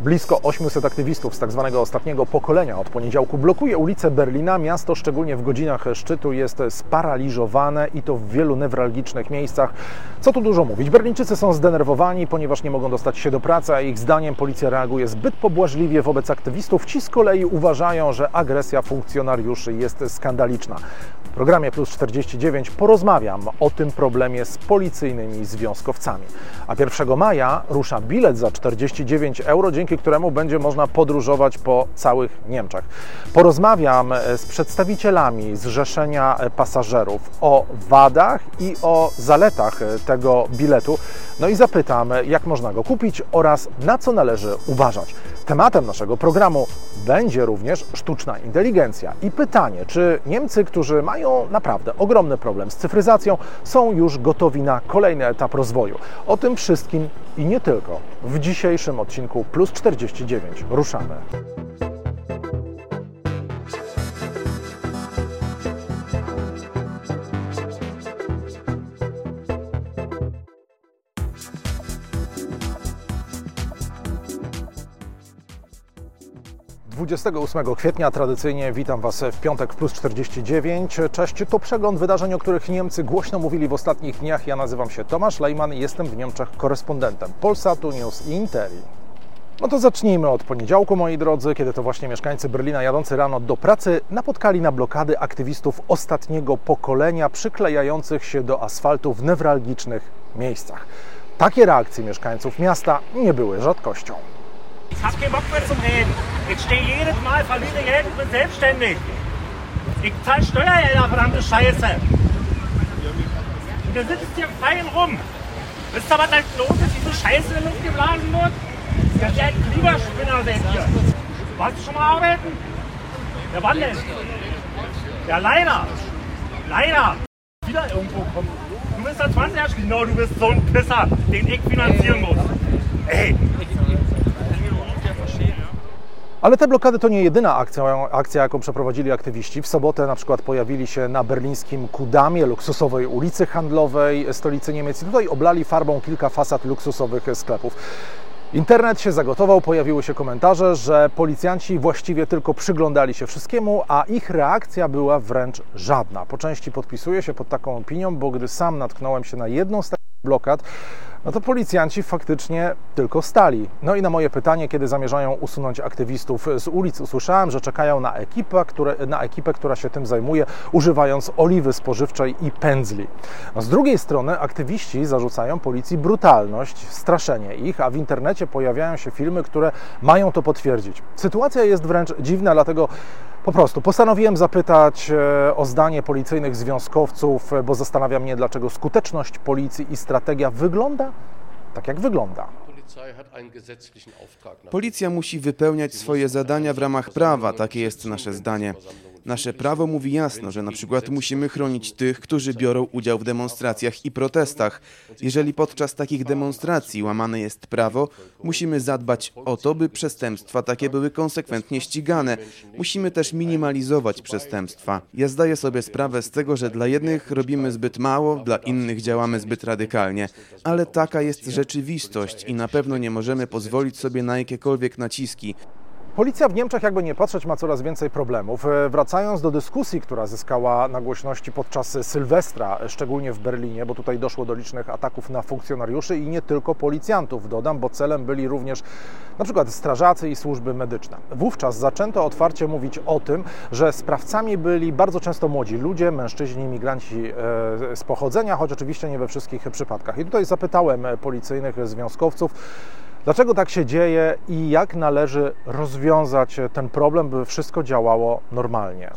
Blisko 800 aktywistów z tzw. ostatniego pokolenia od poniedziałku blokuje ulice Berlina. Miasto, szczególnie w godzinach szczytu, jest sparaliżowane i to w wielu newralgicznych miejscach. Co tu dużo mówić? Berlińczycy są zdenerwowani, ponieważ nie mogą dostać się do pracy, a ich zdaniem policja reaguje zbyt pobłażliwie wobec aktywistów. Ci z kolei uważają, że agresja funkcjonariuszy jest skandaliczna. W programie Plus 49 porozmawiam o tym problemie z policyjnymi związkowcami. A 1 maja rusza bilet za 49 euro, dzięki któremu będzie można podróżować po całych Niemczech. Porozmawiam z przedstawicielami Zrzeszenia Pasażerów o wadach i o zaletach tego biletu. No i zapytam, jak można go kupić oraz na co należy uważać. Tematem naszego programu będzie również sztuczna inteligencja i pytanie, czy Niemcy, którzy mają naprawdę ogromny problem z cyfryzacją, są już gotowi na kolejny etap rozwoju. O tym wszystkim i nie tylko w dzisiejszym odcinku Plus 49 ruszamy. 28 kwietnia tradycyjnie witam Was w piątek w plus 49. Cześć, to przegląd wydarzeń, o których Niemcy głośno mówili w ostatnich dniach. Ja nazywam się Tomasz Lejman i jestem w Niemczech korespondentem Polsatu News i Interi. No to zacznijmy od poniedziałku, moi drodzy, kiedy to właśnie mieszkańcy Berlina jadący rano do pracy napotkali na blokady aktywistów ostatniego pokolenia przyklejających się do asfaltu w newralgicznych miejscach. Takie reakcje mieszkańców miasta nie były rzadkością. Ich hab keinen Bock mehr zum Reden. Ich stehe jedes Mal, verliere Geld und bin selbstständig. Ich zahle Steuergelder, verdammte Scheiße. Und du sitzt hier fein rum. Wisst ihr, was da los ist? Diese Scheiße in die Luft geblasen wird? Wie ein Klimaspinner seid ihr. Warst du schon mal arbeiten? Ja, wann denn? Ja, leider. Leider. Wieder irgendwo kommen. Du bist der 20 Jahre Genau, du bist so ein Pisser, den ich finanzieren muss. Ey, Ale te blokady to nie jedyna akcja, akcja, jaką przeprowadzili aktywiści. W sobotę na przykład pojawili się na berlińskim Kudamie, luksusowej ulicy handlowej stolicy Niemiec. I tutaj oblali farbą kilka fasad luksusowych sklepów. Internet się zagotował, pojawiły się komentarze, że policjanci właściwie tylko przyglądali się wszystkiemu, a ich reakcja była wręcz żadna. Po części podpisuję się pod taką opinią, bo gdy sam natknąłem się na jedną z blokad, no to policjanci faktycznie tylko stali. No i na moje pytanie, kiedy zamierzają usunąć aktywistów z ulic, usłyszałem, że czekają na ekipę, które, na ekipę która się tym zajmuje, używając oliwy spożywczej i pędzli. No z drugiej strony aktywiści zarzucają policji brutalność, straszenie ich, a w internecie pojawiają się filmy, które mają to potwierdzić. Sytuacja jest wręcz dziwna, dlatego po prostu postanowiłem zapytać e, o zdanie policyjnych związkowców, e, bo zastanawia mnie, dlaczego skuteczność policji i strategia wygląda tak, jak wygląda. Policja musi wypełniać swoje zadania w ramach prawa, takie jest nasze zdanie. Nasze prawo mówi jasno, że na przykład musimy chronić tych, którzy biorą udział w demonstracjach i protestach. Jeżeli podczas takich demonstracji łamane jest prawo, musimy zadbać o to, by przestępstwa takie były konsekwentnie ścigane. Musimy też minimalizować przestępstwa. Ja zdaję sobie sprawę z tego, że dla jednych robimy zbyt mało, dla innych działamy zbyt radykalnie, ale taka jest rzeczywistość i na pewno nie możemy pozwolić sobie na jakiekolwiek naciski. Policja w Niemczech, jakby nie patrzeć, ma coraz więcej problemów. E, wracając do dyskusji, która zyskała na głośności podczas Sylwestra, szczególnie w Berlinie, bo tutaj doszło do licznych ataków na funkcjonariuszy i nie tylko policjantów, dodam, bo celem byli również na przykład strażacy i służby medyczne. Wówczas zaczęto otwarcie mówić o tym, że sprawcami byli bardzo często młodzi ludzie, mężczyźni, migranci e, z pochodzenia, choć oczywiście nie we wszystkich przypadkach. I tutaj zapytałem policyjnych związkowców, Dlaczego tak się dzieje i jak należy rozwiązać ten problem, by wszystko działało normalnie?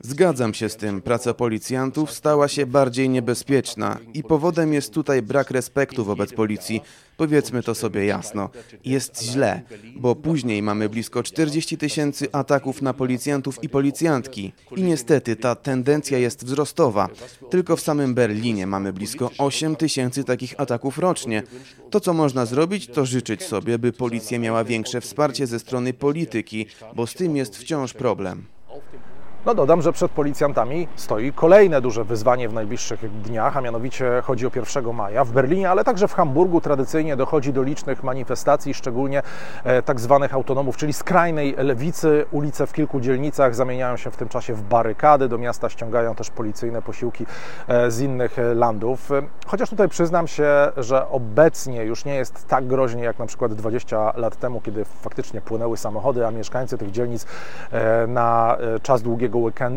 Zgadzam się z tym. Praca policjantów stała się bardziej niebezpieczna i powodem jest tutaj brak respektu wobec policji. Powiedzmy to sobie jasno. Jest źle, bo później mamy blisko 40 tysięcy ataków na policjantów i policjantki. I niestety ta tendencja jest wzrostowa. Tylko w samym Berlinie mamy blisko 8 tysięcy takich ataków rocznie. To, co można zrobić, to życzyć sobie, by policja miała większe wsparcie ze strony polityki, bo z tym jest wciąż problem. auf dem No dodam, że przed policjantami stoi kolejne duże wyzwanie w najbliższych dniach, a mianowicie chodzi o 1 maja w Berlinie, ale także w Hamburgu tradycyjnie dochodzi do licznych manifestacji, szczególnie e, tak zwanych autonomów, czyli skrajnej lewicy. Ulice w kilku dzielnicach zamieniają się w tym czasie w barykady, do miasta ściągają też policyjne posiłki e, z innych landów. Chociaż tutaj przyznam się, że obecnie już nie jest tak groźnie jak na przykład 20 lat temu, kiedy faktycznie płynęły samochody, a mieszkańcy tych dzielnic e, na czas długiego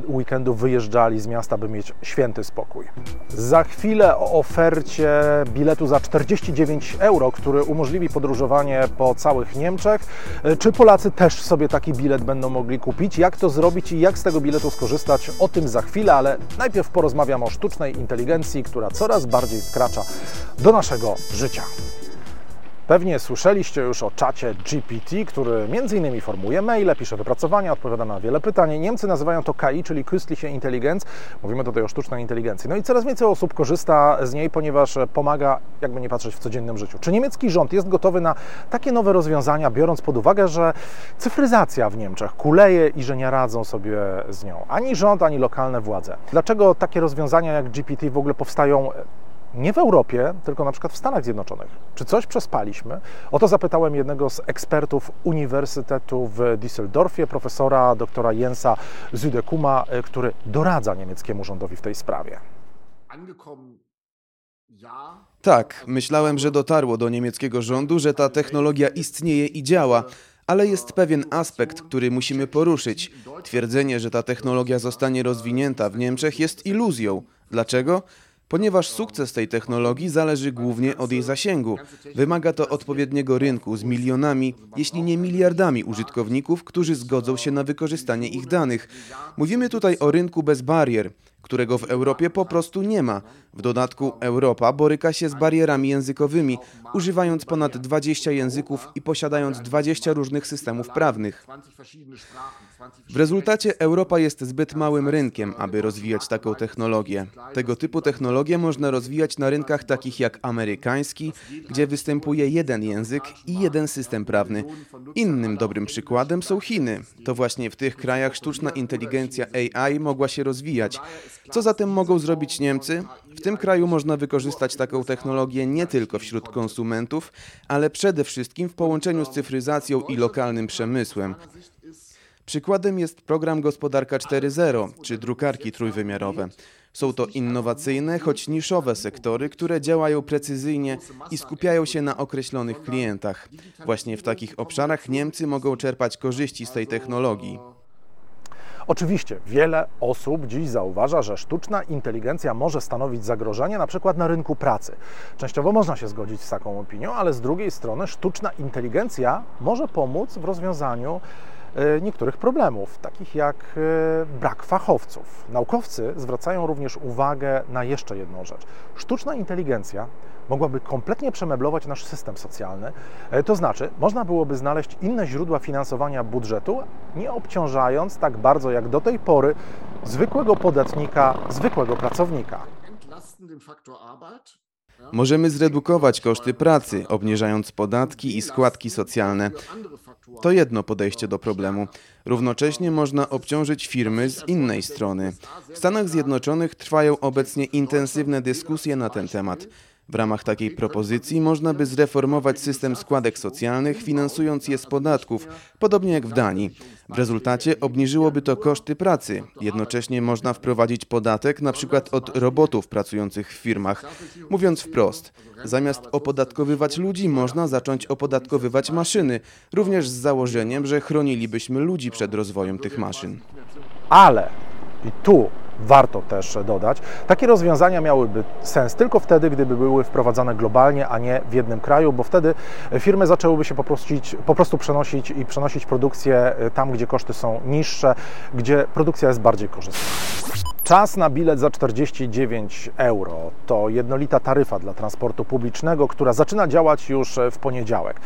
weekendu wyjeżdżali z miasta, by mieć święty spokój. Za chwilę o ofercie biletu za 49 euro, który umożliwi podróżowanie po całych Niemczech. Czy Polacy też sobie taki bilet będą mogli kupić? Jak to zrobić i jak z tego biletu skorzystać? O tym za chwilę, ale najpierw porozmawiam o sztucznej inteligencji, która coraz bardziej wkracza do naszego życia. Pewnie słyszeliście już o czacie GPT, który m.in. formuje maile, pisze wypracowania, odpowiada na wiele pytań. Niemcy nazywają to KI, czyli Künstliche Intelligenz. Mówimy tutaj o sztucznej inteligencji. No i coraz więcej osób korzysta z niej, ponieważ pomaga, jakby nie patrzeć, w codziennym życiu. Czy niemiecki rząd jest gotowy na takie nowe rozwiązania, biorąc pod uwagę, że cyfryzacja w Niemczech kuleje i że nie radzą sobie z nią ani rząd, ani lokalne władze? Dlaczego takie rozwiązania jak GPT w ogóle powstają nie w Europie, tylko na przykład w Stanach Zjednoczonych. Czy coś przespaliśmy? O to zapytałem jednego z ekspertów Uniwersytetu w Düsseldorfie, profesora doktora Jensa Zudekuma, e, który doradza niemieckiemu rządowi w tej sprawie. Tak, myślałem, że dotarło do niemieckiego rządu, że ta technologia istnieje i działa, ale jest pewien aspekt, który musimy poruszyć. Twierdzenie, że ta technologia zostanie rozwinięta w Niemczech jest iluzją. Dlaczego? Ponieważ sukces tej technologii zależy głównie od jej zasięgu. Wymaga to odpowiedniego rynku z milionami, jeśli nie miliardami użytkowników, którzy zgodzą się na wykorzystanie ich danych. Mówimy tutaj o rynku bez barier którego w Europie po prostu nie ma. W dodatku Europa boryka się z barierami językowymi, używając ponad 20 języków i posiadając 20 różnych systemów prawnych. W rezultacie Europa jest zbyt małym rynkiem, aby rozwijać taką technologię. Tego typu technologie można rozwijać na rynkach takich jak amerykański, gdzie występuje jeden język i jeden system prawny. Innym dobrym przykładem są Chiny. To właśnie w tych krajach sztuczna inteligencja AI mogła się rozwijać. Co zatem mogą zrobić Niemcy? W tym kraju można wykorzystać taką technologię nie tylko wśród konsumentów, ale przede wszystkim w połączeniu z cyfryzacją i lokalnym przemysłem. Przykładem jest program Gospodarka 4.0 czy drukarki trójwymiarowe. Są to innowacyjne, choć niszowe sektory, które działają precyzyjnie i skupiają się na określonych klientach. Właśnie w takich obszarach Niemcy mogą czerpać korzyści z tej technologii. Oczywiście wiele osób dziś zauważa, że sztuczna inteligencja może stanowić zagrożenie na przykład na rynku pracy. Częściowo można się zgodzić z taką opinią, ale z drugiej strony sztuczna inteligencja może pomóc w rozwiązaniu niektórych problemów, takich jak e, brak fachowców. Naukowcy zwracają również uwagę na jeszcze jedną rzecz. Sztuczna inteligencja mogłaby kompletnie przemeblować nasz system socjalny. E, to znaczy, można byłoby znaleźć inne źródła finansowania budżetu, nie obciążając tak bardzo jak do tej pory zwykłego podatnika, zwykłego pracownika. Możemy zredukować koszty pracy, obniżając podatki i składki socjalne. To jedno podejście do problemu. Równocześnie można obciążyć firmy z innej strony. W Stanach Zjednoczonych trwają obecnie intensywne dyskusje na ten temat. W ramach takiej propozycji można by zreformować system składek socjalnych, finansując je z podatków, podobnie jak w Danii. W rezultacie obniżyłoby to koszty pracy. Jednocześnie można wprowadzić podatek na przykład od robotów pracujących w firmach. Mówiąc wprost, zamiast opodatkowywać ludzi, można zacząć opodatkowywać maszyny, również z założeniem, że chronilibyśmy ludzi przed rozwojem tych maszyn. Ale i tu warto też dodać. Takie rozwiązania miałyby sens tylko wtedy, gdyby były wprowadzane globalnie, a nie w jednym kraju, bo wtedy firmy zaczęłyby się po prostu, po prostu przenosić i przenosić produkcję tam, gdzie koszty są niższe, gdzie produkcja jest bardziej korzystna. Czas na bilet za 49 euro to jednolita taryfa dla transportu publicznego, która zaczyna działać już w poniedziałek.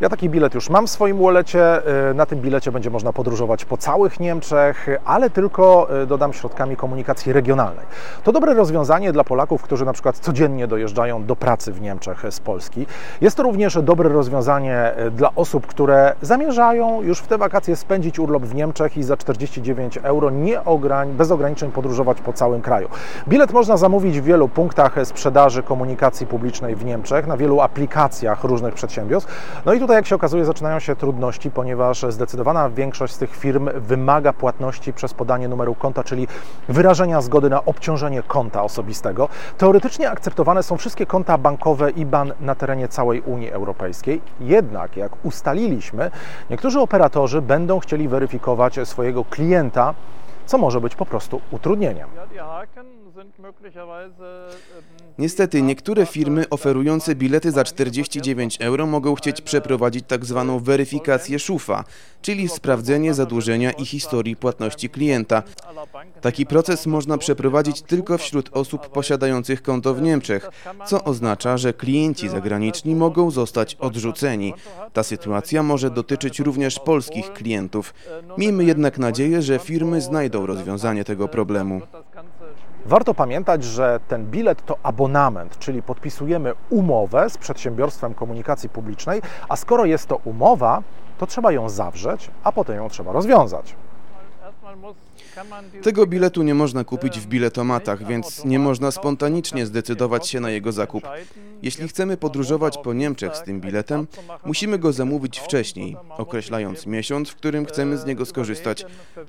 Ja taki bilet już mam w swoim walletcie. Na tym bilecie będzie można podróżować po całych Niemczech, ale tylko dodam środkami komunikacji regionalnej. To dobre rozwiązanie dla Polaków, którzy na przykład codziennie dojeżdżają do pracy w Niemczech z Polski. Jest to również dobre rozwiązanie e, dla osób, które zamierzają już w te wakacje spędzić urlop w Niemczech i za 49 euro nie ograń, bez ograniczeń podróżować po całym kraju. Bilet można zamówić w wielu punktach sprzedaży komunikacji publicznej w Niemczech, na wielu aplikacjach różnych przedsiębiorstw. No i tutaj, jak się okazuje, zaczynają się trudności, ponieważ zdecydowana większość z tych firm wymaga płatności przez podanie numeru konta, czyli wyrażenia zgody na obciążenie konta osobistego. Teoretycznie akceptowane są wszystkie konta bankowe IBAN na terenie całej Unii Europejskiej. Jednak, jak ustaliliśmy, niektórzy operatorzy będą chcieli weryfikować swojego klienta, co może być po prostu utrudnieniem. Niestety, niektóre firmy oferujące bilety za 49 euro mogą chcieć przeprowadzić tak zwaną weryfikację szufa, czyli sprawdzenie zadłużenia i historii płatności klienta. Taki proces można przeprowadzić tylko wśród osób posiadających konto w Niemczech, co oznacza, że klienci zagraniczni mogą zostać odrzuceni. Ta sytuacja może dotyczyć również polskich klientów. Miejmy jednak nadzieję, że firmy znajdą rozwiązanie tego problemu. Warto pamiętać, że ten bilet to abonament, czyli podpisujemy umowę z przedsiębiorstwem komunikacji publicznej, a skoro jest to umowa, to trzeba ją zawrzeć, a potem ją trzeba rozwiązać. Tego biletu nie można kupić w biletomatach, więc nie można spontanicznie zdecydować się na jego zakup. Jeśli chcemy podróżować po Niemczech z tym biletem, musimy go zamówić wcześniej, określając miesiąc, w którym chcemy z niego skorzystać.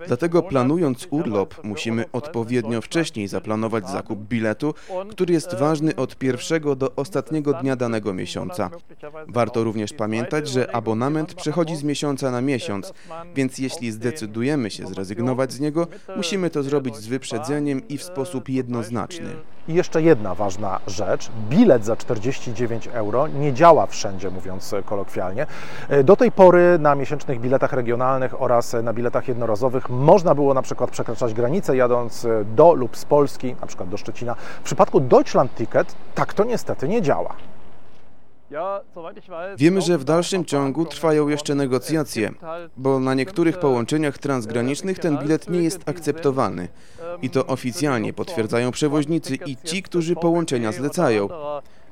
Dlatego planując urlop, musimy odpowiednio wcześniej zaplanować zakup biletu, który jest ważny od pierwszego do ostatniego dnia danego miesiąca. Warto również pamiętać, że abonament przechodzi z miesiąca na miesiąc, więc jeśli zdecydujemy się zrezygnować z niego, musimy to zrobić z wyprzedzeniem i w sposób jednoznaczny. I jeszcze jedna ważna rzecz. Bilet za 49 euro nie działa wszędzie, mówiąc kolokwialnie. Do tej pory na miesięcznych biletach regionalnych oraz na biletach jednorazowych można było na przykład przekraczać granicę jadąc do lub z Polski, na przykład do Szczecina. W przypadku Deutschland Ticket tak to niestety nie działa. Wiemy, że w dalszym ciągu trwają jeszcze negocjacje, bo na niektórych połączeniach transgranicznych ten bilet nie jest akceptowany. I to oficjalnie potwierdzają przewoźnicy i ci, którzy połączenia zlecają.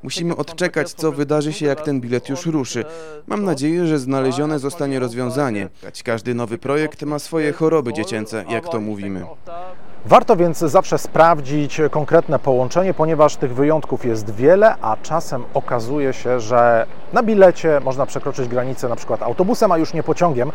Musimy odczekać, co wydarzy się, jak ten bilet już ruszy. Mam nadzieję, że znalezione zostanie rozwiązanie. Każdy nowy projekt ma swoje choroby dziecięce, jak to mówimy. Warto więc zawsze sprawdzić konkretne połączenie, ponieważ tych wyjątków jest wiele, a czasem okazuje się, że na bilecie można przekroczyć granicę na przykład autobusem, a już nie pociągiem.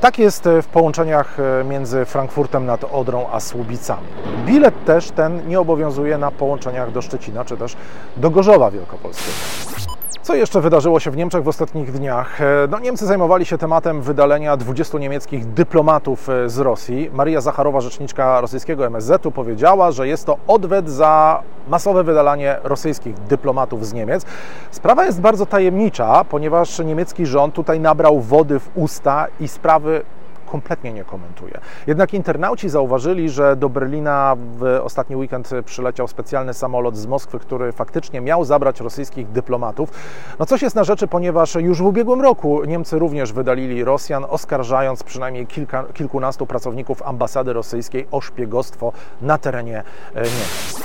Tak jest w połączeniach między Frankfurtem nad Odrą a Słubicami. Bilet też ten nie obowiązuje na połączeniach do Szczecina czy też do Gorzowa Wielkopolskiego. Co jeszcze wydarzyło się w Niemczech w ostatnich dniach? No, Niemcy zajmowali się tematem wydalenia 20 niemieckich dyplomatów z Rosji. Maria Zacharowa, rzeczniczka rosyjskiego MSZ-u, powiedziała, że jest to odwet za masowe wydalanie rosyjskich dyplomatów z Niemiec. Sprawa jest bardzo tajemnicza, ponieważ niemiecki rząd tutaj nabrał wody w usta i sprawy kompletnie nie komentuje. Jednak internauci zauważyli, że do Berlina w ostatni weekend przyleciał specjalny samolot z Moskwy, który faktycznie miał zabrać rosyjskich dyplomatów. No coś jest na rzeczy, ponieważ już w ubiegłym roku Niemcy również wydalili Rosjan, oskarżając przynajmniej kilka, kilkunastu pracowników ambasady rosyjskiej o szpiegostwo na terenie Niemiec.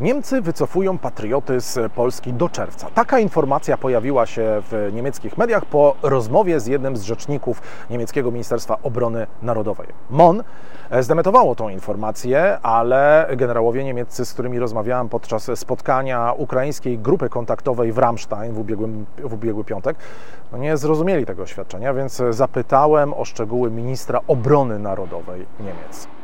Niemcy wycofują patrioty z Polski do czerwca. Taka informacja pojawiła się w niemieckich mediach po rozmowie z jednym z rzeczników niemieckiego Ministerstwa Obrony Narodowej. MON zdemetowało tą informację, ale generałowie niemieccy, z którymi rozmawiałem podczas spotkania ukraińskiej grupy kontaktowej w Ramstein w, ubiegłym, w ubiegły piątek, no nie zrozumieli tego oświadczenia, więc zapytałem o szczegóły ministra obrony narodowej Niemiec.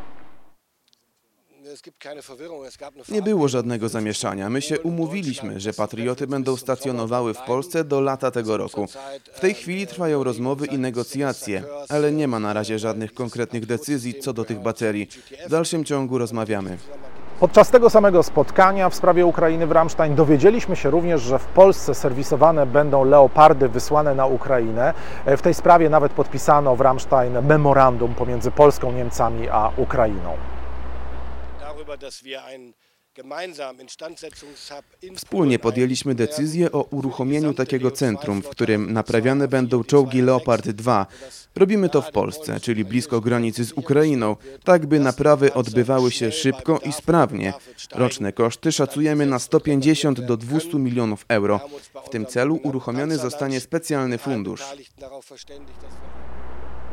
Nie było żadnego zamieszania. My się umówiliśmy, że patrioty będą stacjonowały w Polsce do lata tego roku. W tej chwili trwają rozmowy i negocjacje, ale nie ma na razie żadnych konkretnych decyzji co do tych baterii. W dalszym ciągu rozmawiamy. Podczas tego samego spotkania w sprawie Ukrainy w Ramstein dowiedzieliśmy się również, że w Polsce serwisowane będą leopardy wysłane na Ukrainę. W tej sprawie nawet podpisano w Ramstein memorandum pomiędzy Polską, Niemcami a Ukrainą. Wspólnie podjęliśmy decyzję o uruchomieniu takiego centrum, w którym naprawiane będą czołgi Leopard 2. Robimy to w Polsce, czyli blisko granicy z Ukrainą, tak by naprawy odbywały się szybko i sprawnie. Roczne koszty szacujemy na 150 do 200 milionów euro. W tym celu uruchomiony zostanie specjalny fundusz.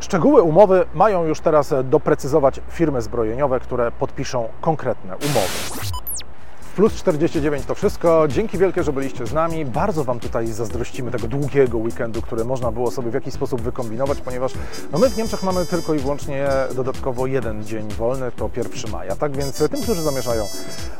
Szczegóły umowy mają już teraz doprecyzować firmy zbrojeniowe, które podpiszą konkretne umowy. Plus 49 to wszystko. Dzięki wielkie, że byliście z nami. Bardzo Wam tutaj zazdrościmy tego długiego weekendu, który można było sobie w jakiś sposób wykombinować, ponieważ no my w Niemczech mamy tylko i wyłącznie dodatkowo jeden dzień wolny, to 1 maja. Tak więc tym, którzy zamierzają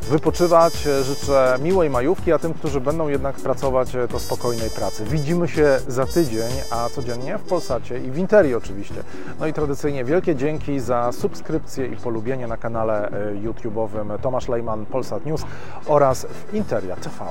wypoczywać, życzę miłej majówki, a tym, którzy będą jednak pracować, to spokojnej pracy. Widzimy się za tydzień, a codziennie w Polsacie i w Interi oczywiście. No i tradycyjnie wielkie dzięki za subskrypcję i polubienie na kanale YouTube'owym Tomasz Lejman Polsat News oraz w Interia TV.